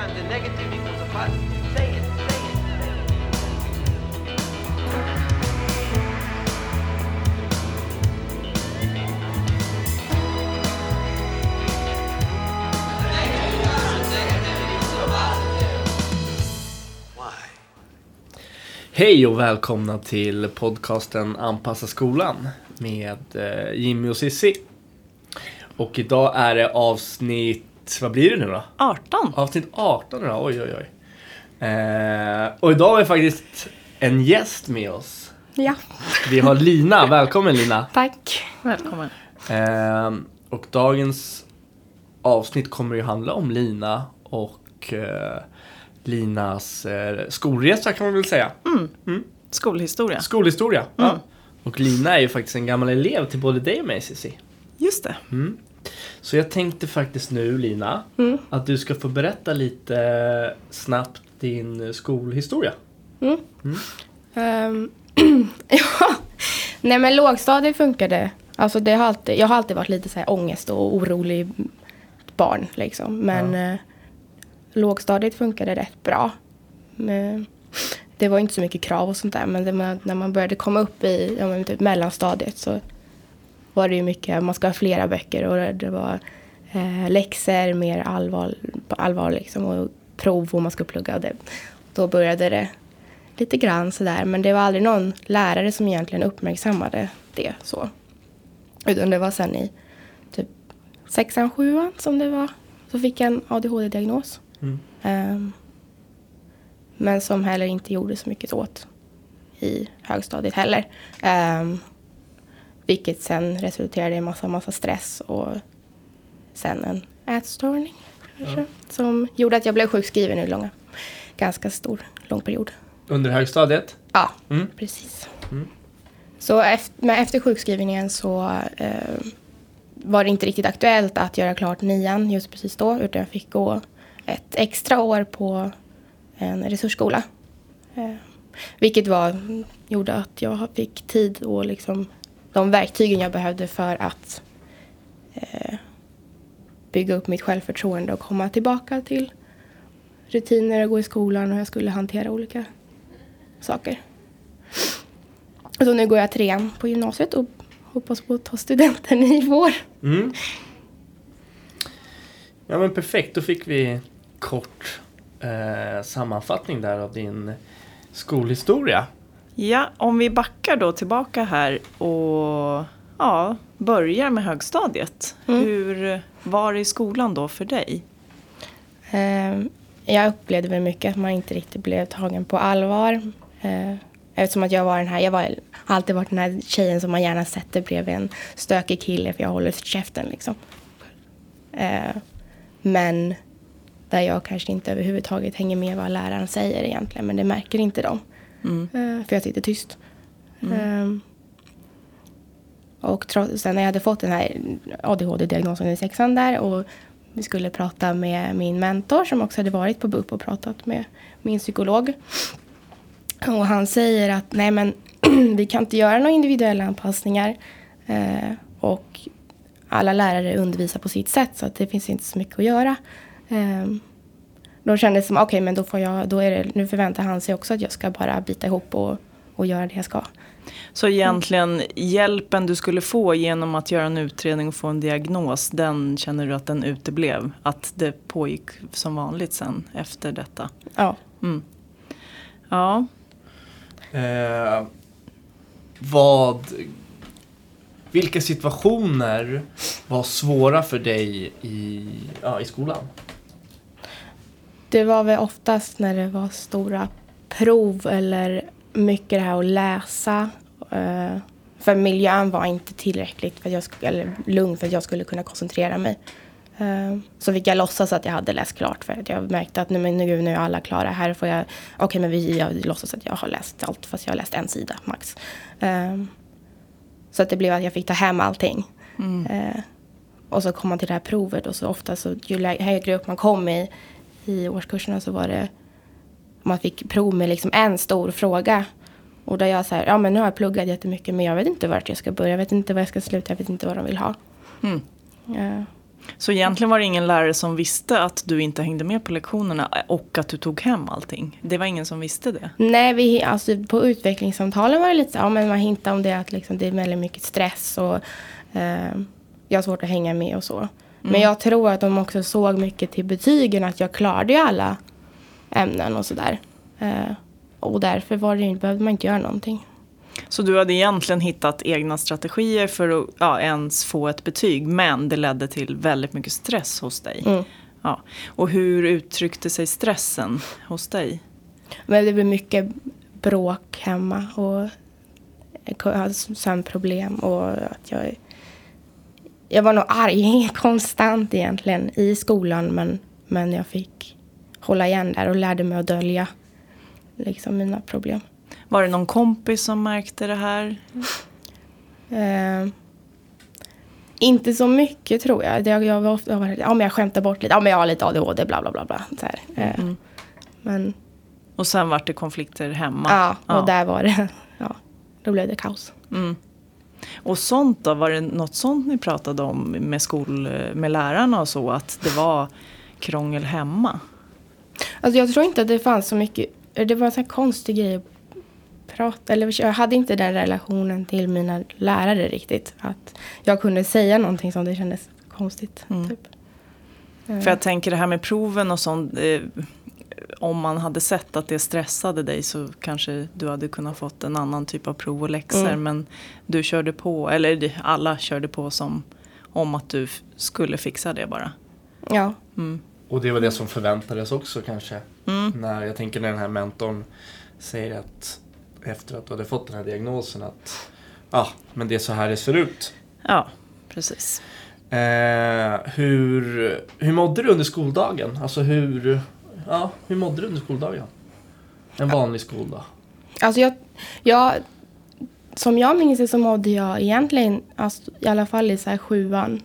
Negative times a negative equals a positive. Say it. Hej och välkomna till podcasten Anpassa skolan med eh, Jimmy och Sissi. Och idag är det avsnitt, vad blir det nu då? 18. Avsnitt 18 då, oj oj oj. Eh, och idag har vi faktiskt en gäst med oss. Ja, Vi har Lina, välkommen Lina. tack. Välkommen. Eh, och dagens avsnitt kommer ju handla om Lina och eh, Linas eh, skolresa kan man väl säga. Skolhistoria. Skolhistoria. Ja. Mm. Och Lina är ju faktiskt en gammal elev till både dig och mig Cissi. Just det. Så jag tänkte faktiskt nu Lina, att du ska få berätta lite snabbt din skolhistoria. Ehm, ja. Nej men lågstadiet funkade. Alltså det har alltid, jag har alltid varit lite så här ångest och orolig barn liksom. Men eh, lågstadiet funkade rätt bra. Men, det var inte så mycket krav och sånt där. Men det, när man började komma upp i ja, typ mellanstadiet så var det ju mycket, man ska ha flera böcker och det- var eh, läxor, mer allvar, allvar liksom och prov och man ska plugga. Och det, då började det lite grann sådär. Men det var aldrig någon lärare som egentligen uppmärksammade det så. Utan det var sen i typ sexan, sjuan som det var. Så fick jag en ADHD-diagnos. Ehm, men som heller inte gjorde så mycket åt i högstadiet heller. Ehm, vilket sen resulterade i massa, massa stress och sen en ätstörning. kanske, Som gjorde att jag blev sjukskriven i långa, ganska stor, lång period. Under högstadiet. Ja, Mm. precis. Så efter, men efter sjukskrivningen så eh, var det inte riktigt aktuellt att göra klart nian just precis då. Utan jag fick gå ett extra år på en resursskola. Eh, vilket var, gjorde att jag fick tid och liksom de verktygen jag behövde för att eh, bygga upp mitt självförtroende och komma tillbaka till rutiner och gå i skolan och jag skulle hantera olika saker. Så nu går jag trean på gymnasiet och hoppas på att ta studenten i vår. Mm. Ja men perfekt, då fick vi kort eh, sammanfattning där av din skolhistoria. Ja, om vi backar då tillbaka här och ja, börjar med högstadiet. Hur var det i skolan då för dig? Eh, jag upplevde väl mycket att man inte riktigt blev tagen på allvar. Eh, eftersom att jag var den här, jag var, har alltid varit den här tjejen som man gärna sätter bredvid en stökig kille för jag håller käften liksom. Eh, men där jag kanske inte överhuvudtaget hänger med vad läraren säger egentligen. Men det märker inte de. Eh, för jag sitter tyst. Eh, och trots, sen när jag hade fått den här ADHD-diagnosen i sexan där och vi skulle prata med min mentor som också hade varit på BUP och pratat med min psykolog. Och han säger att nej men vi kan inte göra några individuella anpassningar. Eh, och alla lärare undervisar på sitt sätt så att det finns inte så mycket att göra. Eh, då kändes det som, okej men då får jag, då är det, nu förväntar han sig också att jag ska bara bita ihop och, och göra det jag ska. Så egentligen hjälpen du skulle få genom att göra en utredning och få en diagnos, den känner du att den uteblev? Att det pågick som vanligt sen efter detta? Ja. Mm. Ja, Eh, vad, vilka situationer var svåra för dig i, ja, i skolan? Det var väl oftast när det var stora prov eller mycket det här att läsa. Eh, för miljön var inte tillräckligt för att jag sk- eller lugn för att jag skulle kunna koncentrera mig. Eh, så fick jag låtsas att jag hade läst klart för att jag märkte att nu, men nu, nu är alla klara. Här får jag, okej men vi, jag låtsas att jag har läst allt fast jag har läst en sida max. Eh, så att det blev att jag fick ta hem allting. Eh, och så kom man till det här provet och så ofta så ju högre upp man kom i, i årskurserna så var det man fick prov med liksom en stor fråga. Och där jag säger, ja men nu har jag pluggat jättemycket men jag vet inte vart jag ska börja, jag vet inte var jag ska sluta, jag vet inte vad de vill ha. Mm. Ja. Så egentligen var det ingen lärare som visste att du inte hängde med på lektionerna och att du tog hem allting? Det var ingen som visste det? Nej, vi, alltså, på utvecklingssamtalen var det lite så, ja, men man hintade om det att liksom, det är väldigt mycket stress och eh, jag har svårt att hänga med och så. Men jag tror att de också såg mycket till betygen, att jag klarade ju alla ämnen och sådär. Eh, och därför var det, behövde man inte göra någonting. Så du hade egentligen hittat egna strategier för att ja, ens få ett betyg men det ledde till väldigt mycket stress hos dig? Mm. Ja. Och hur uttryckte sig stressen hos dig? Men det blev mycket bråk hemma och jag hade sömnproblem och att jag... Jag var nog arg konstant egentligen i skolan men, men jag fick hålla igen där och lärde mig att dölja liksom mina problem. Var det någon kompis som märkte det här? Eh, inte så mycket tror jag. Det, jag, var ofta, jag, var, ja, men jag skämtar bort lite. Ja, men jag har lite ADHD, bla bla bla. bla så. Eh, Men Och sen vart det konflikter hemma? ja, och där var det. Ja, då blev det kaos. Mm. Och sånt då, var det något sånt ni pratade om med, skol, med lärarna och så? Att det var krångel hemma? Alltså jag tror inte att det fanns så mycket. Det var en sån konstig grej att prata. Eller jag hade inte den relationen till mina lärare riktigt. Att jag kunde säga någonting som det kändes konstigt. Typ. För jag tänker det här med proven och sånt. Eh, om man hade sett att det stressade dig så kanske du hade kunnat fått en annan typ av prov och läxor. Mm. Men du körde på, eller alla körde på som om att du skulle fixa det bara. Ja. Och det var det som förväntades också kanske. När jag tänker när den här mentorn säger att efter att du hade fått den här diagnosen att ja, men det är så här det ser ut. Ja, precis. Eh, hur, hur mådde du under skoldagen? Alltså hur, ja, hur mådde du under skoldagen? En vanlig skoldag. Alltså jag, jag, som jag minns det så mådde jag egentligen, alltså, i alla fall i så här sjuan,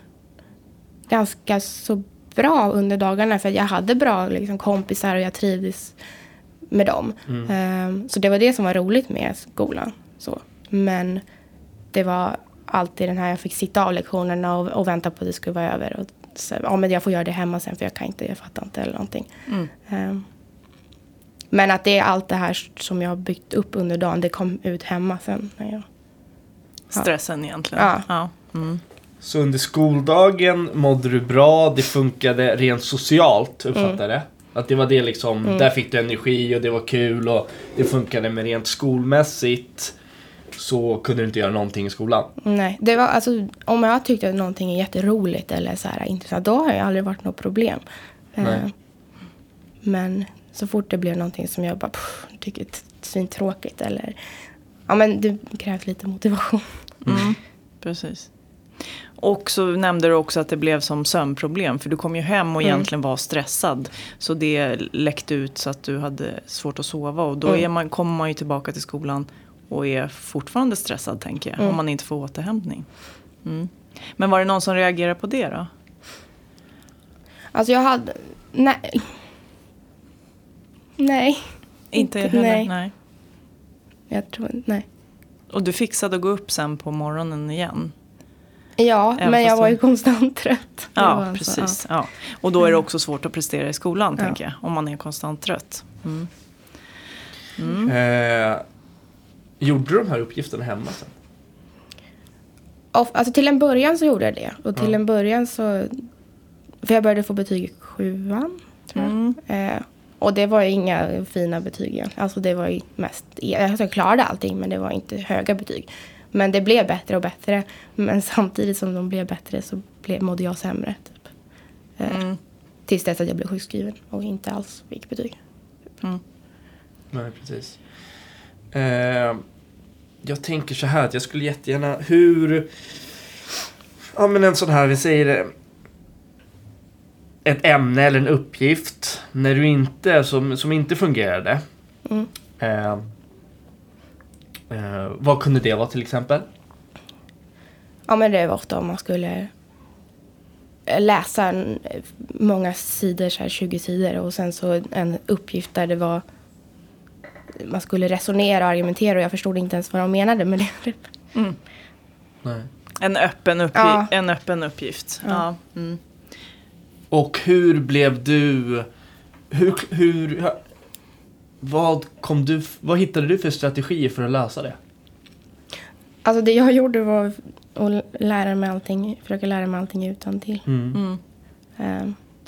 ganska så bra under dagarna. För jag hade bra liksom, kompisar och jag trivdes med dem. Ehm, så det var det som var roligt med skolan. Så. Men det var alltid den här, jag fick sitta av lektionerna och, och vänta på att det skulle vara över. Och så, ja, men jag får göra det hemma sen för jag kan inte, jag fattar inte eller någonting. Ehm, men att det är allt det här som jag har byggt upp under dagen, det kom ut hemma sen. När jag, Stressen egentligen. Ja. Ja. Mm. Så under skoldagen mådde du bra, det funkade rent socialt, uppfattade jag det? Att det var det liksom, där fick du energi och det var kul och det funkade men rent skolmässigt så kunde du inte göra någonting i skolan. nej, det var alltså, om jag tyckte att någonting är jätteroligt eller så här intressant, då har det aldrig varit något problem. Nej. Eh, men så fort det blev någonting som jag bara pff, tycker är svintråkigt eller ja men det krävs lite motivation. Precis. Och så nämnde du också att det blev som sömnproblem. För du kom ju hem och egentligen var stressad. Så det läckte ut så att du hade svårt att sova. Och då är man, kommer man ju tillbaka till skolan och är fortfarande stressad tänker jag. Om man inte får återhämtning. Mm. Men var det någon som reagerade på det då? Alltså jag hade, nej. Nej, Inte Inte- heller? nej. nej. jag tror nej. Och du fixade att gå upp sen på morgonen igen? Ja, Även men jag var ju konstant trött. Ja, alltså, precis. Ja. Och då är det också svårt att prestera i skolan, Ja. tänker jag. Om man är konstant trött. Mm. Eh, gjorde du de här uppgifterna hemma sen? Och, alltså till en början så gjorde jag det. Och till Ja. en början så... För jag började få betyg i sjuan, tror jag. Eh, och det var ju inga fina betyg egentligen. Alltså det var ju mest... Alltså jag klarade allting men det var inte höga betyg. Men det blev bättre och bättre. Men samtidigt som de blev bättre så blev, mådde jag sämre. Typ. Eh, Mm. Tills dess att jag blev sjukskriven och inte alls fick betyg. Nej, precis. Eh, jag tänker så här att jag skulle jättegärna, hur... Ja men en sån här, vi säger ett ämne eller en uppgift när du inte, som, som inte fungerade. Mm. Eh, eh, vad kunde det vara till exempel? Ja, men det var ofta om man skulle läsa många sidor, så här 20 sidor och sen så en uppgift där det var man skulle resonera och argumentera och jag förstod inte ens vad de menade med det. Nej. En öppen, uppgi- Ja. en öppen uppgift. Ja. Ja. Mm. Och hur blev du... Hur... hur vad, kom du, vad hittade du för strategier för att lösa det? Alltså det jag gjorde var att lära mig allting, försöka lära mig allting utan till. Mm.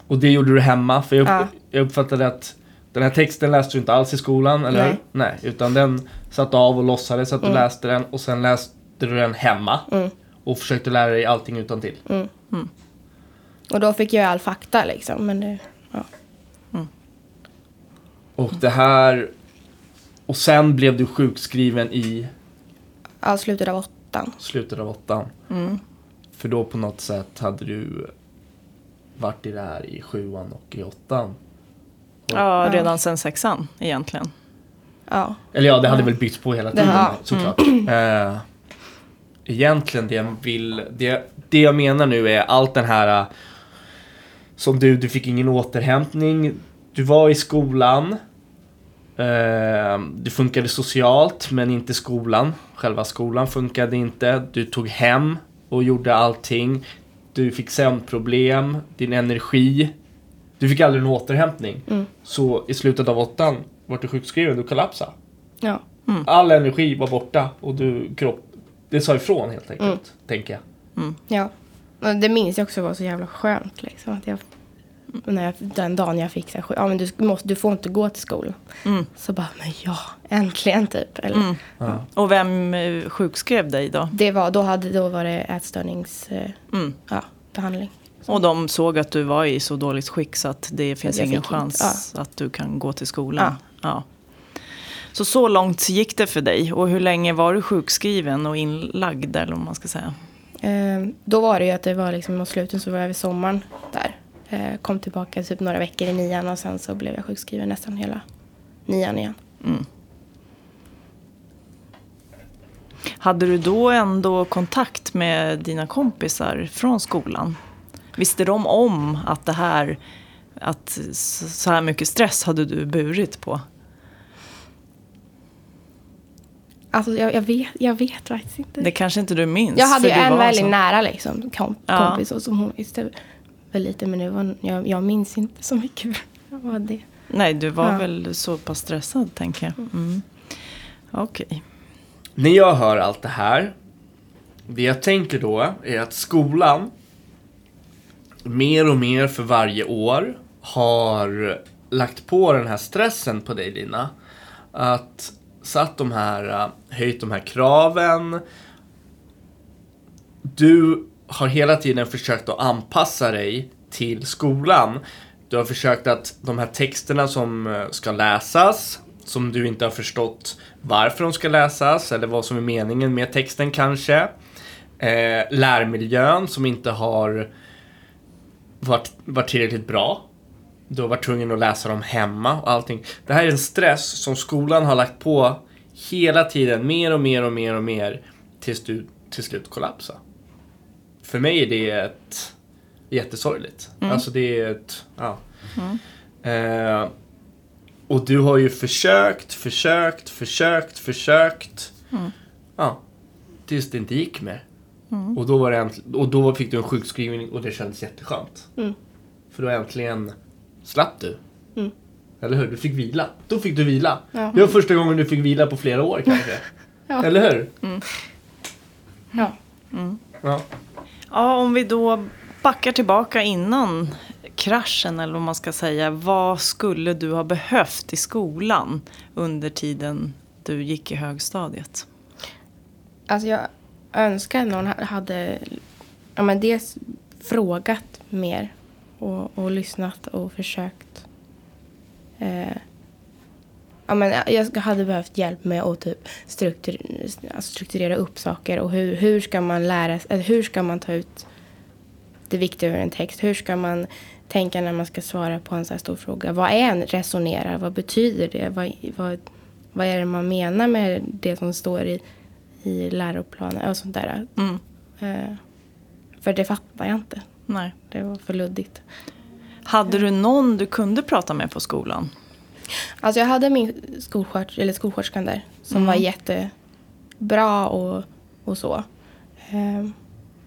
Och det gjorde du hemma? För jag, upp, Ja. jag uppfattade att den här texten läste du inte alls i skolan, eller Nej. hur? Nej. Utan den satt av och låtsades att du läste den och sen läste du den hemma. Mm. Och försökte lära dig allting utan till. Och då fick jag all fakta liksom. Men det, ja. Och det här... Och sen blev du sjukskriven i All slutet av åttan. slutet av åttan. För då på något sätt hade du varit i det här i sjuan och i åttan. Ja, redan sen sexan egentligen. Ja. Eller ja, det hade väl byggts på hela tiden Ja. såklart. Eh, egentligen det jag vill, det, det jag menar nu är allt den här eh, som du, du fick ingen återhämtning. Du var i skolan. Eh, du funkade socialt men inte skolan. Själva skolan funkade inte. Du tog hem och gjorde allting. Du fick sömnproblem, din energi. Du fick aldrig en återhämtning. Så i slutet av åttan vart du sjukskriven, du kollapsade. Ja. All energi var borta och du kropp... Det sa ifrån helt enkelt, tänker jag. Ja. Och det minns jag också var så jävla skönt liksom. Att jag, när jag, den dagen jag fick så här, ja men du, måste, du får inte gå till skolan. Så bara, men ja, äntligen typ. Eller, Och vem eh, sjukskrev dig då? det var, då, hade, då var det ätstörnings... Eh, Mm. ja, behandling. Och de såg att du var i så dåligt skick så att det finns ingen chans att du kan gå till skolan. Ja. Så så långt gick det för dig. Och hur länge var du sjukskriven och inlagd eller vad man ska säga? Eh, då var det ju att det var liksom mot slutet så var jag över sommaren där. Eh, kom tillbaka typ några veckor i nian och sen så blev jag sjukskriven nästan hela nian igen. Hade du då ändå kontakt med dina kompisar från skolan? Visste de om att det här, att så här mycket stress hade du burit på? Alltså jag, jag, vet, jag vet faktiskt inte. Det kanske inte du minns? jag hade ju en väldigt så- nära liksom, kom, Ja. kompis och som hon visste väl lite men det var, jag, jag minns inte så mycket vad det. Nej, du var Ja. väl så pass stressad tänker jag. Mm. Okej. När jag hör allt det här, det jag tänker då är att skolan mer och mer för varje år har lagt på den här stressen på dig Lina. Att satt de här, eh, höjt de här kraven. Du har hela tiden försökt att anpassa dig till skolan. Du har försökt att de här texterna som eh, ska läsas, som du inte har förstått varför de ska läsas eller vad som är meningen med texten kanske. Eh, lärmiljön som inte har varit, varit tillräckligt bra. Du har varit tvungen att läsa dem hemma och allting. Det här är en stress som skolan har lagt på hela tiden, mer och mer och mer och mer tills du till slut kollapsar. För mig är det ett jättesorgligt. Alltså det är ett, ja. Eh, och du har ju försökt, försökt, försökt, försökt. Ja, tills det inte gick mer. Och, då var det och då fick du en sjukskrivning och det kändes jätteskönt. För då äntligen slapp du. Eller hur? Du fick vila. Då fick du vila. Ja. Det var första gången du fick vila på flera år kanske. Ja. Eller hur? Ja. Ja. Ja, om vi då backar tillbaka innan kraschen eller vad man ska säga. Vad skulle du ha behövt i skolan under tiden du gick i högstadiet? Alltså jag önskar att någon hade ja, men dels frågat mer och, och lyssnat och försökt. Eh, ja, men jag hade behövt hjälp med att typ struktur, alltså strukturera upp saker och hur, hur ska man lära sig, hur ska man ta ut det viktiga ur en text? Hur ska man tänka när man ska svara på en så här stor fråga? Vad är en resonera? Vad betyder det? Vad, vad, vad är det man menar med det som står i, i läroplanen och sånt där? Mm. Eh, för det fattar jag inte. Nej. Det var för luddigt. Hade du någon du kunde prata med på skolan? Alltså jag hade min skolskört, eller skolsköterskan där som var jättebra och, och så. Ehm,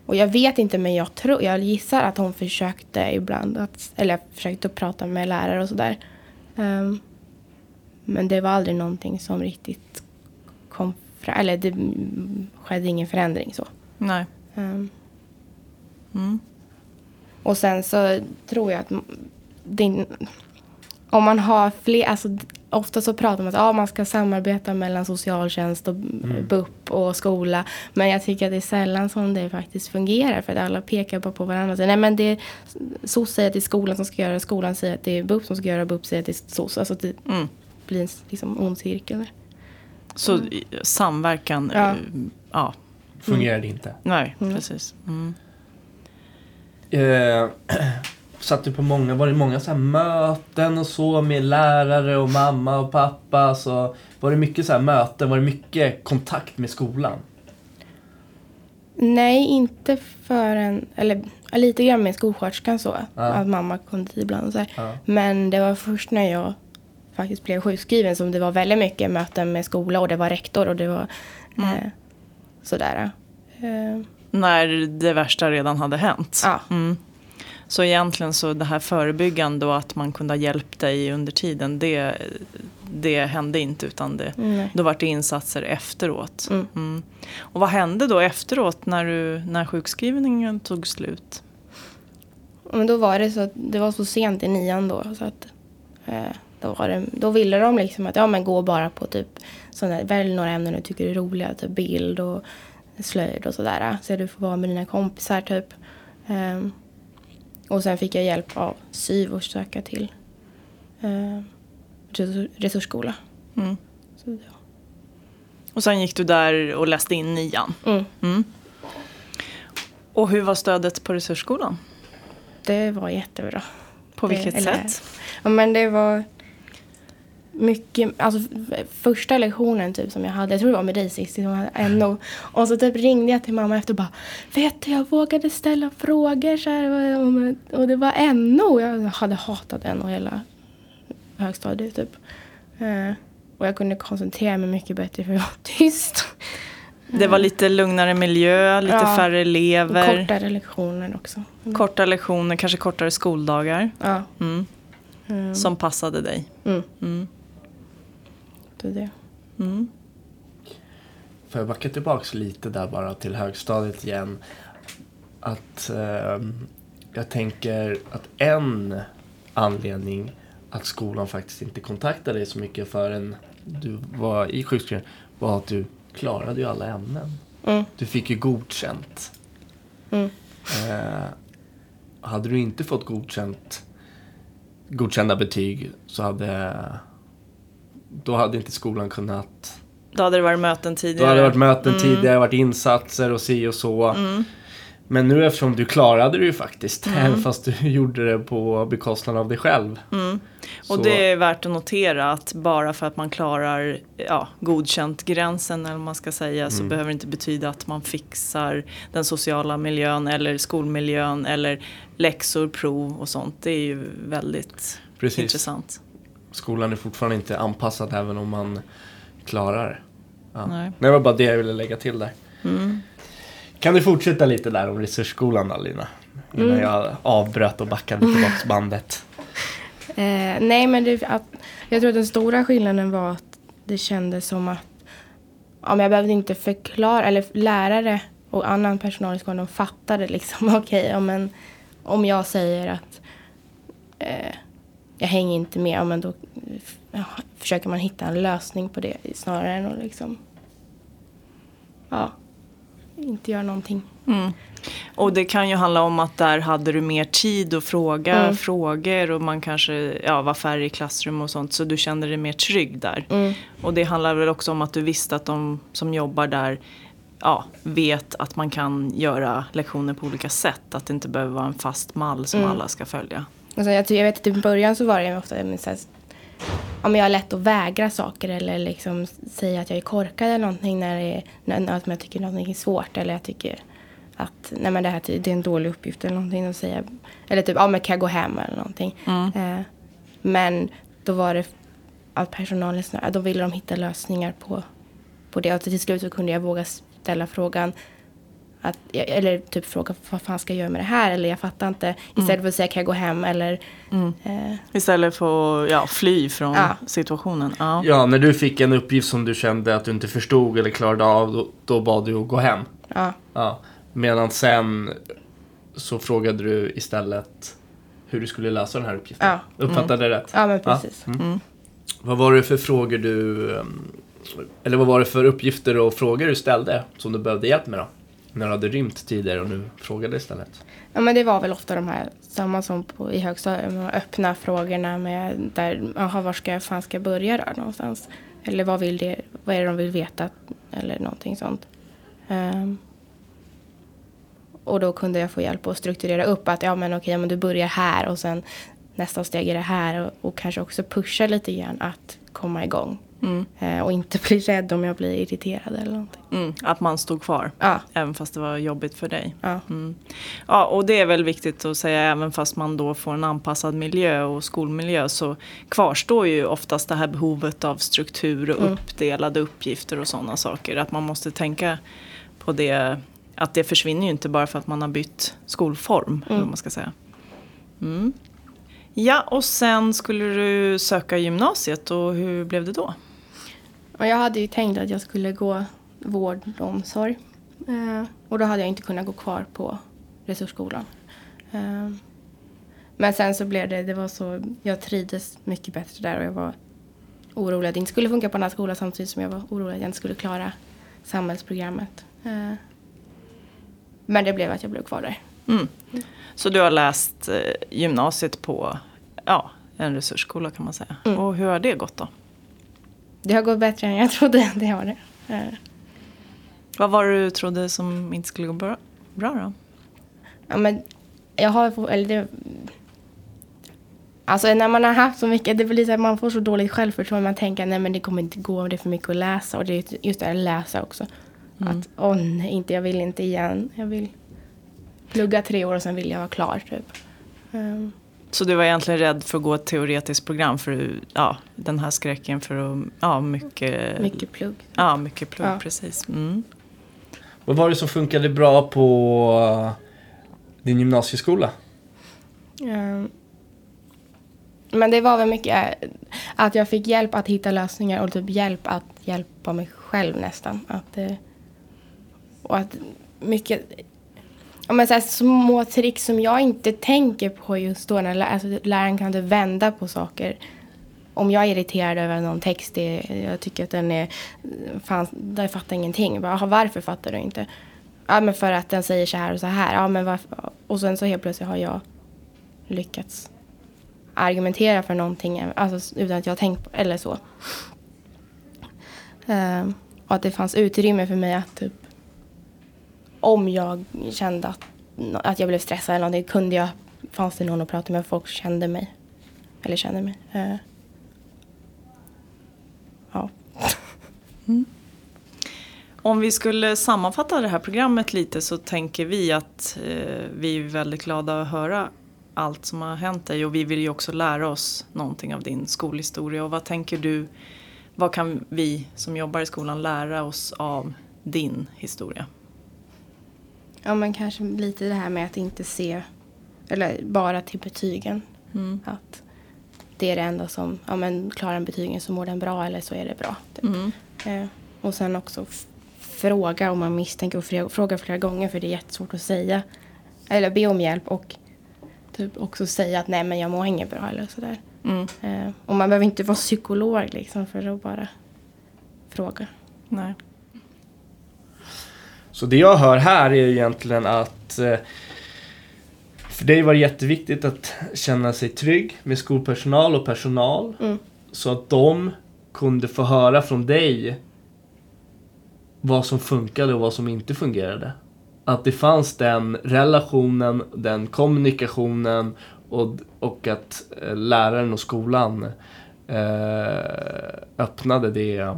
Och jag vet inte men jag tror, jag gissar att hon försökte ibland att, eller försökte prata med lärare och sådär. Ehm, men det var aldrig någonting som riktigt eller det mm, skedde ingen förändring så. Nej. Ehm, Mm. Och sen så tror jag att din, om man har fler, alltså ofta så pratar man om att ja, man ska samarbeta mellan socialtjänst och BUP och skola. Men jag tycker att det är sällan som det faktiskt fungerar för att alla pekar bara på varandra. säger, Nej men det är SOS säger att det är skolan som ska göra skolan säger att det är BUP som ska göra BUP säger att det är SOS. Alltså det Mm. blir en liksom ond cirkel. Så i- samverkan, Ja. eh, ja. Fungerade inte. Nej, precis. Mm. Eh, satt du på många, var det många så här möten och så med lärare och mamma och pappa? Så var det mycket så här möten? Var det mycket kontakt med skolan? Nej, inte förrän, eller lite grann med skolsköterskan så. Ja. Att mamma kom dit ibland och så här. Ja. Men det var först när jag faktiskt blev sjukskriven som det var väldigt mycket möten med skola och det var rektor och det var eh, sådär. Eh, När det värsta redan hade hänt. ja. Mm. Så egentligen så det här förebyggande och att man kunde ha hjälpt dig under tiden, det, det hände inte utan det, då var det insatser efteråt. Mm. Mm. Och vad hände då efteråt när, du, när sjukskrivningen tog slut? Men då var det så att det var så sent i nian då så att eh, då, var det, då ville de liksom att ja men gå bara på typ sådana välj några ämnen du tycker är roliga, typ bild och slöjd och sådär. Så du får vara med dina kompisar typ. Ehm, och sen fick jag hjälp av SYV att söka till resurs- resursskola. Mm. Så, ja. Och sen gick du där och läste in nian. mm, Mm. Och hur var stödet på resursskolan? det var jättebra. På Det- vilket eller- sätt? Ja, men det var mycket, alltså första lektionen typ som jag hade, jag tror det var med dig sist, som hade NO. Och så typ ringde jag till mamma efter och bara, vet du jag vågade ställa frågor så här, och- det var NO. Jag hade hatat NO hela högstadiet typ. Eh, och jag kunde koncentrera mig mycket bättre för jag var tyst. Det var lite lugnare miljö, lite Ja. färre elever. kortare lektioner också. Korta lektioner, kanske kortare skoldagar. Ja. Mm. Mm. Som passade dig. Mm, Mm. det är det. Mm. Får jag backa tillbaks lite där bara till högstadiet igen. Att ehm, jag tänker att en anledning att skolan faktiskt inte kontaktade dig så mycket förrän du var i sjukskrivning var att du klarade ju alla ämnen. Mm, Du fick ju godkänt. mm. Eh, hade du inte fått godkänt, godkända betyg så hade då hade inte skolan kunnat Då hade det varit möten då tidigare. hade det varit möten tidigare, varit insatser och si och så. Mm. Men nu eftersom du klarade det ju faktiskt, även fast du gjorde det på bekostnad av dig själv. Mm. Så- Och det är värt att notera att bara för att man klarar ja, godkänt gränsen eller vad man ska säga så behöver det inte betyda att man fixar den sociala miljön eller skolmiljön eller läxor, prov och sånt. Det är ju väldigt Precis. intressant. Skolan är fortfarande inte anpassad även om man klarar det. Ja. Nej. Det var bara det jag ville lägga till där. Mm. Kan du fortsätta lite där om resursskolan då Lina? Innan Mm. jag avbröt och backade tillbaks bandet. Eh, nej, men det, att, jag tror att den stora skillnaden var att det kändes som att ja, men jag behövde inte förklara, eller lärare och annan personal i skolan, de fattade liksom, okej, ja, men om jag säger att eh, jag hänger inte med, ja, men då ja, försöker man hitta en lösning på det snarare än att liksom, ja, inte göra någonting. Mm. Och det kan ju handla om att där hade du mer tid att fråga Mm. frågor och man kanske ja, var färre i klassrum och sånt så du kände dig mer trygg där. Mm. Och det handlar väl också om att du visste att de som jobbar där ja, vet att man kan göra lektioner på olika sätt. Att det inte behöver vara en fast mall som Mm. alla ska följa. Alltså jag, jag vet att i början så var det ofta så här, om jag har lätt att vägra saker eller liksom säga att jag är korkad eller någonting när, det är, när, när jag tycker någonting är svårt eller jag tycker att nej men det här det är en dålig uppgift eller någonting att säga. Eller typ, ja men kan jag gå hem eller någonting. Mm. Eh, men då var det att personalen snarare, då ville de hitta lösningar på, på det. Och till slut så kunde jag våga ställa frågan att, eller typ fråga vad fan ska jag göra med det här? Eller jag fattar inte. Istället för att säga kan jag gå hem? Eller eh, Istället för att ja, fly från Ja. situationen. Ja. Ja, när du fick en uppgift som du kände att du inte förstod eller klarade av, då, då bad du att gå hem. ja, Ja. Medan sen så frågade du istället hur du skulle lösa den här uppgiften. Ja. Uppfattade jag rätt? ja men precis. Mm. Vad var det för frågor du... um, Eller vad var det för uppgifter och frågor du ställde som du behövde hjälp med då? När du hade rymt tidigare och nu frågade istället. Ja men det var väl ofta de här, samma som på, i högstadiet, de öppna frågorna med där, jaha var ska jag fan ska jag börja då någonstans? Eller vad vill det, vad är det de vill veta? Eller någonting sånt. Um, och då kunde jag få hjälp att strukturera upp att ja men okej, men du börjar här och sen nästa steg är det här och, och kanske också pusha lite grann att komma igång. Eh, och inte bli rädd om jag blir irriterad eller någonting. Mm, att man stod kvar. Ja, Även fast det var jobbigt för dig. ja, Mm. Ja, och det är väl viktigt att säga även fast man då får en anpassad miljö och skolmiljö så kvarstår ju oftast det här behovet av struktur och uppdelade uppgifter och sådana saker. Att man måste tänka på det, att det försvinner ju inte bara för att man har bytt skolform. Eller vad man ska säga. Mm. Ja, och sen skulle du söka gymnasiet och hur blev det då? Och jag hade ju tänkt att jag skulle gå vård och omsorg. Eh, och då hade jag inte kunnat gå kvar på resursskolan. Eh, men sen så blev det, det var så, jag trivdes mycket bättre där och jag var orolig att det inte skulle funka på den här skolan samtidigt som jag var orolig att jag inte skulle klara samhällsprogrammet. Eh, men det blev att jag blev kvar där. Mm. Så du har läst gymnasiet på ja, en resursskola kan man säga. Och hur har det gått då? Det har gått bättre än jag trodde. Det har det. Vad var det du trodde som inte skulle gå bra, bra då? Ja, men jag har eller det, Alltså när man har haft så mycket, det blir så att man får så dåligt självförtroende. Man tänker nej men det kommer inte gå, det är för mycket att läsa. Och det är just det här att läsa också. Att åh nej, inte, jag vill inte igen. Jag vill plugga tre år och sen vill jag vara klar typ. Ehm, Så du var egentligen rädd för att gå ett teoretiskt program för ja, den här skräcken för att, ja mycket, mycket plugg. Ja, mycket plugg, Ja. precis. Mm. Vad var det som funkade bra på uh, din gymnasieskola? Ehm, Men det var väl mycket eh, att jag fick hjälp att hitta lösningar och typ hjälp att hjälpa mig själv nästan. Att, eh, och att mycket ja, men så här små tricks som jag inte tänker på just då. När alltså, läraren kan inte vända på saker. Om jag är irriterad över någon text, det, jag tycker att den är... Fan, jag fattar ingenting. Bara, varför fattar du inte? Ja, men för att den säger så här och så här. Ja, men varför? Och sen så helt plötsligt har jag lyckats argumentera för någonting alltså, utan att jag har tänkt på eller så. Uh, och att det fanns utrymme för mig att typ om jag kände att, att jag blev stressad eller någonting kunde jag, fanns det någon att prata med, folk kände mig. Eller kände mig. Uh, ja. Mm. Om vi skulle sammanfatta det här programmet lite så tänker vi att eh, vi är väldigt glada att höra allt som har hänt dig och vi vill ju också lära oss någonting av din skolhistoria. Och vad tänker du, vad kan vi som jobbar i skolan lära oss av din historia? Ja, men kanske lite det här med att inte se, eller bara till betygen. Mm. Att det är det enda som, ja men klarar den betygen så mår den bra eller så är det bra. Typ. Mm. Eh, och sen också fråga om man misstänker och frå- fråga flera gånger för det är jättesvårt att säga. Eller be om hjälp och typ också säga att nej men jag mår inget bra eller sådär. Mm. Eh, och man behöver inte vara psykolog liksom för att bara fråga. Nej. Så det jag hör här är egentligen att eh, för dig var det jätteviktigt att känna sig trygg med skolpersonal och personal. Mm. Så att de kunde få höra från dig vad som funkade och vad som inte fungerade. Att det fanns den relationen, den kommunikationen och, och att eh, läraren och skolan eh, öppnade det,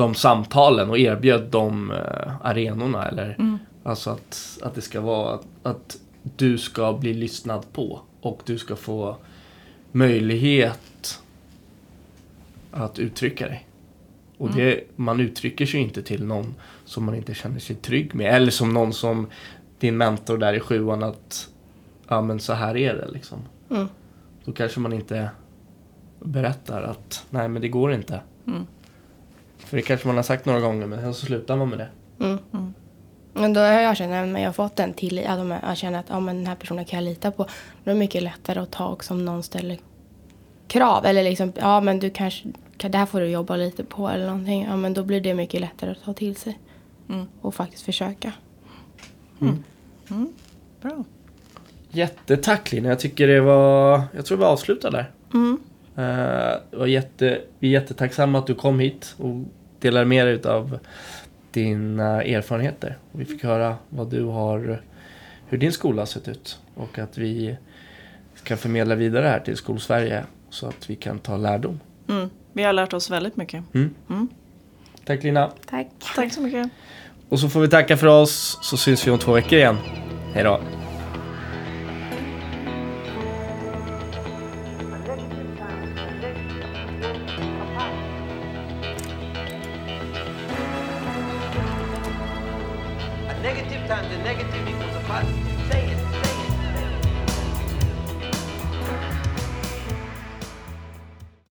de samtalen och erbjöd de eh, arenorna. Eller, Alltså att, att det ska vara att, du ska bli lyssnad på och du ska få möjlighet att uttrycka dig. Och det, man uttrycker sig inte till någon som man inte känner sig trygg med. Eller som någon som din mentor där i sjuan att ja men så här är det liksom. Mm. Då kanske man inte berättar att nej men det går inte. Mm. För det kanske man har sagt några gånger men sen så slutar man med det. Mm. Men då har jag känt att jag har fått en att de- jag känner att ja, men den här personen kan jag lita på. Då är det mycket lättare att ta också om någon ställer krav. Eller liksom, ja men du kanske, kan- det här får du jobba lite på eller någonting. Ja men då blir det mycket lättare att ta till sig. Mm. Och faktiskt försöka. Bra. Jättetack Lina, jag tycker det var, jag tror vi avslutar där. Mm. Det var jätte, vi är jättetacksamma att du kom hit och delade med dig av dina erfarenheter. Vi fick höra vad du har, hur din skola har sett ut och att vi ska förmedla vidare här till Skolsverige så att vi kan ta lärdom. Mm. Vi har lärt oss väldigt mycket. Tack Lina! Tack. Tack så mycket. Och så får vi tacka för oss så syns vi om två veckor igen. Hej då!